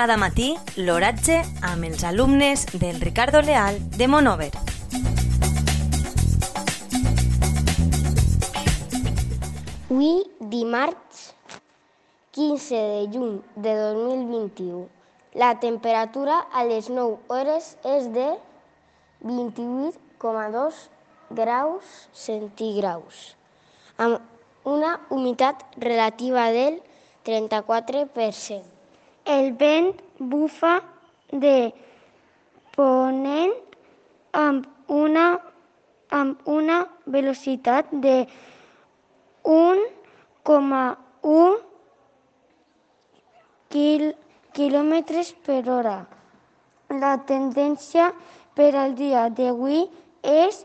Cada matí, l'oratge amb els alumnes del Ricardo Leal de Monover. Avui, dimarts 15 de juny de 2021, la temperatura a les 9 hores és de 28,2 graus centígraus, amb una humitat relativa del 34%. El vent bufa de ponent amb una, amb una velocitat de 1,1 quil quilòmetres per hora. La tendència per al dia d'avui és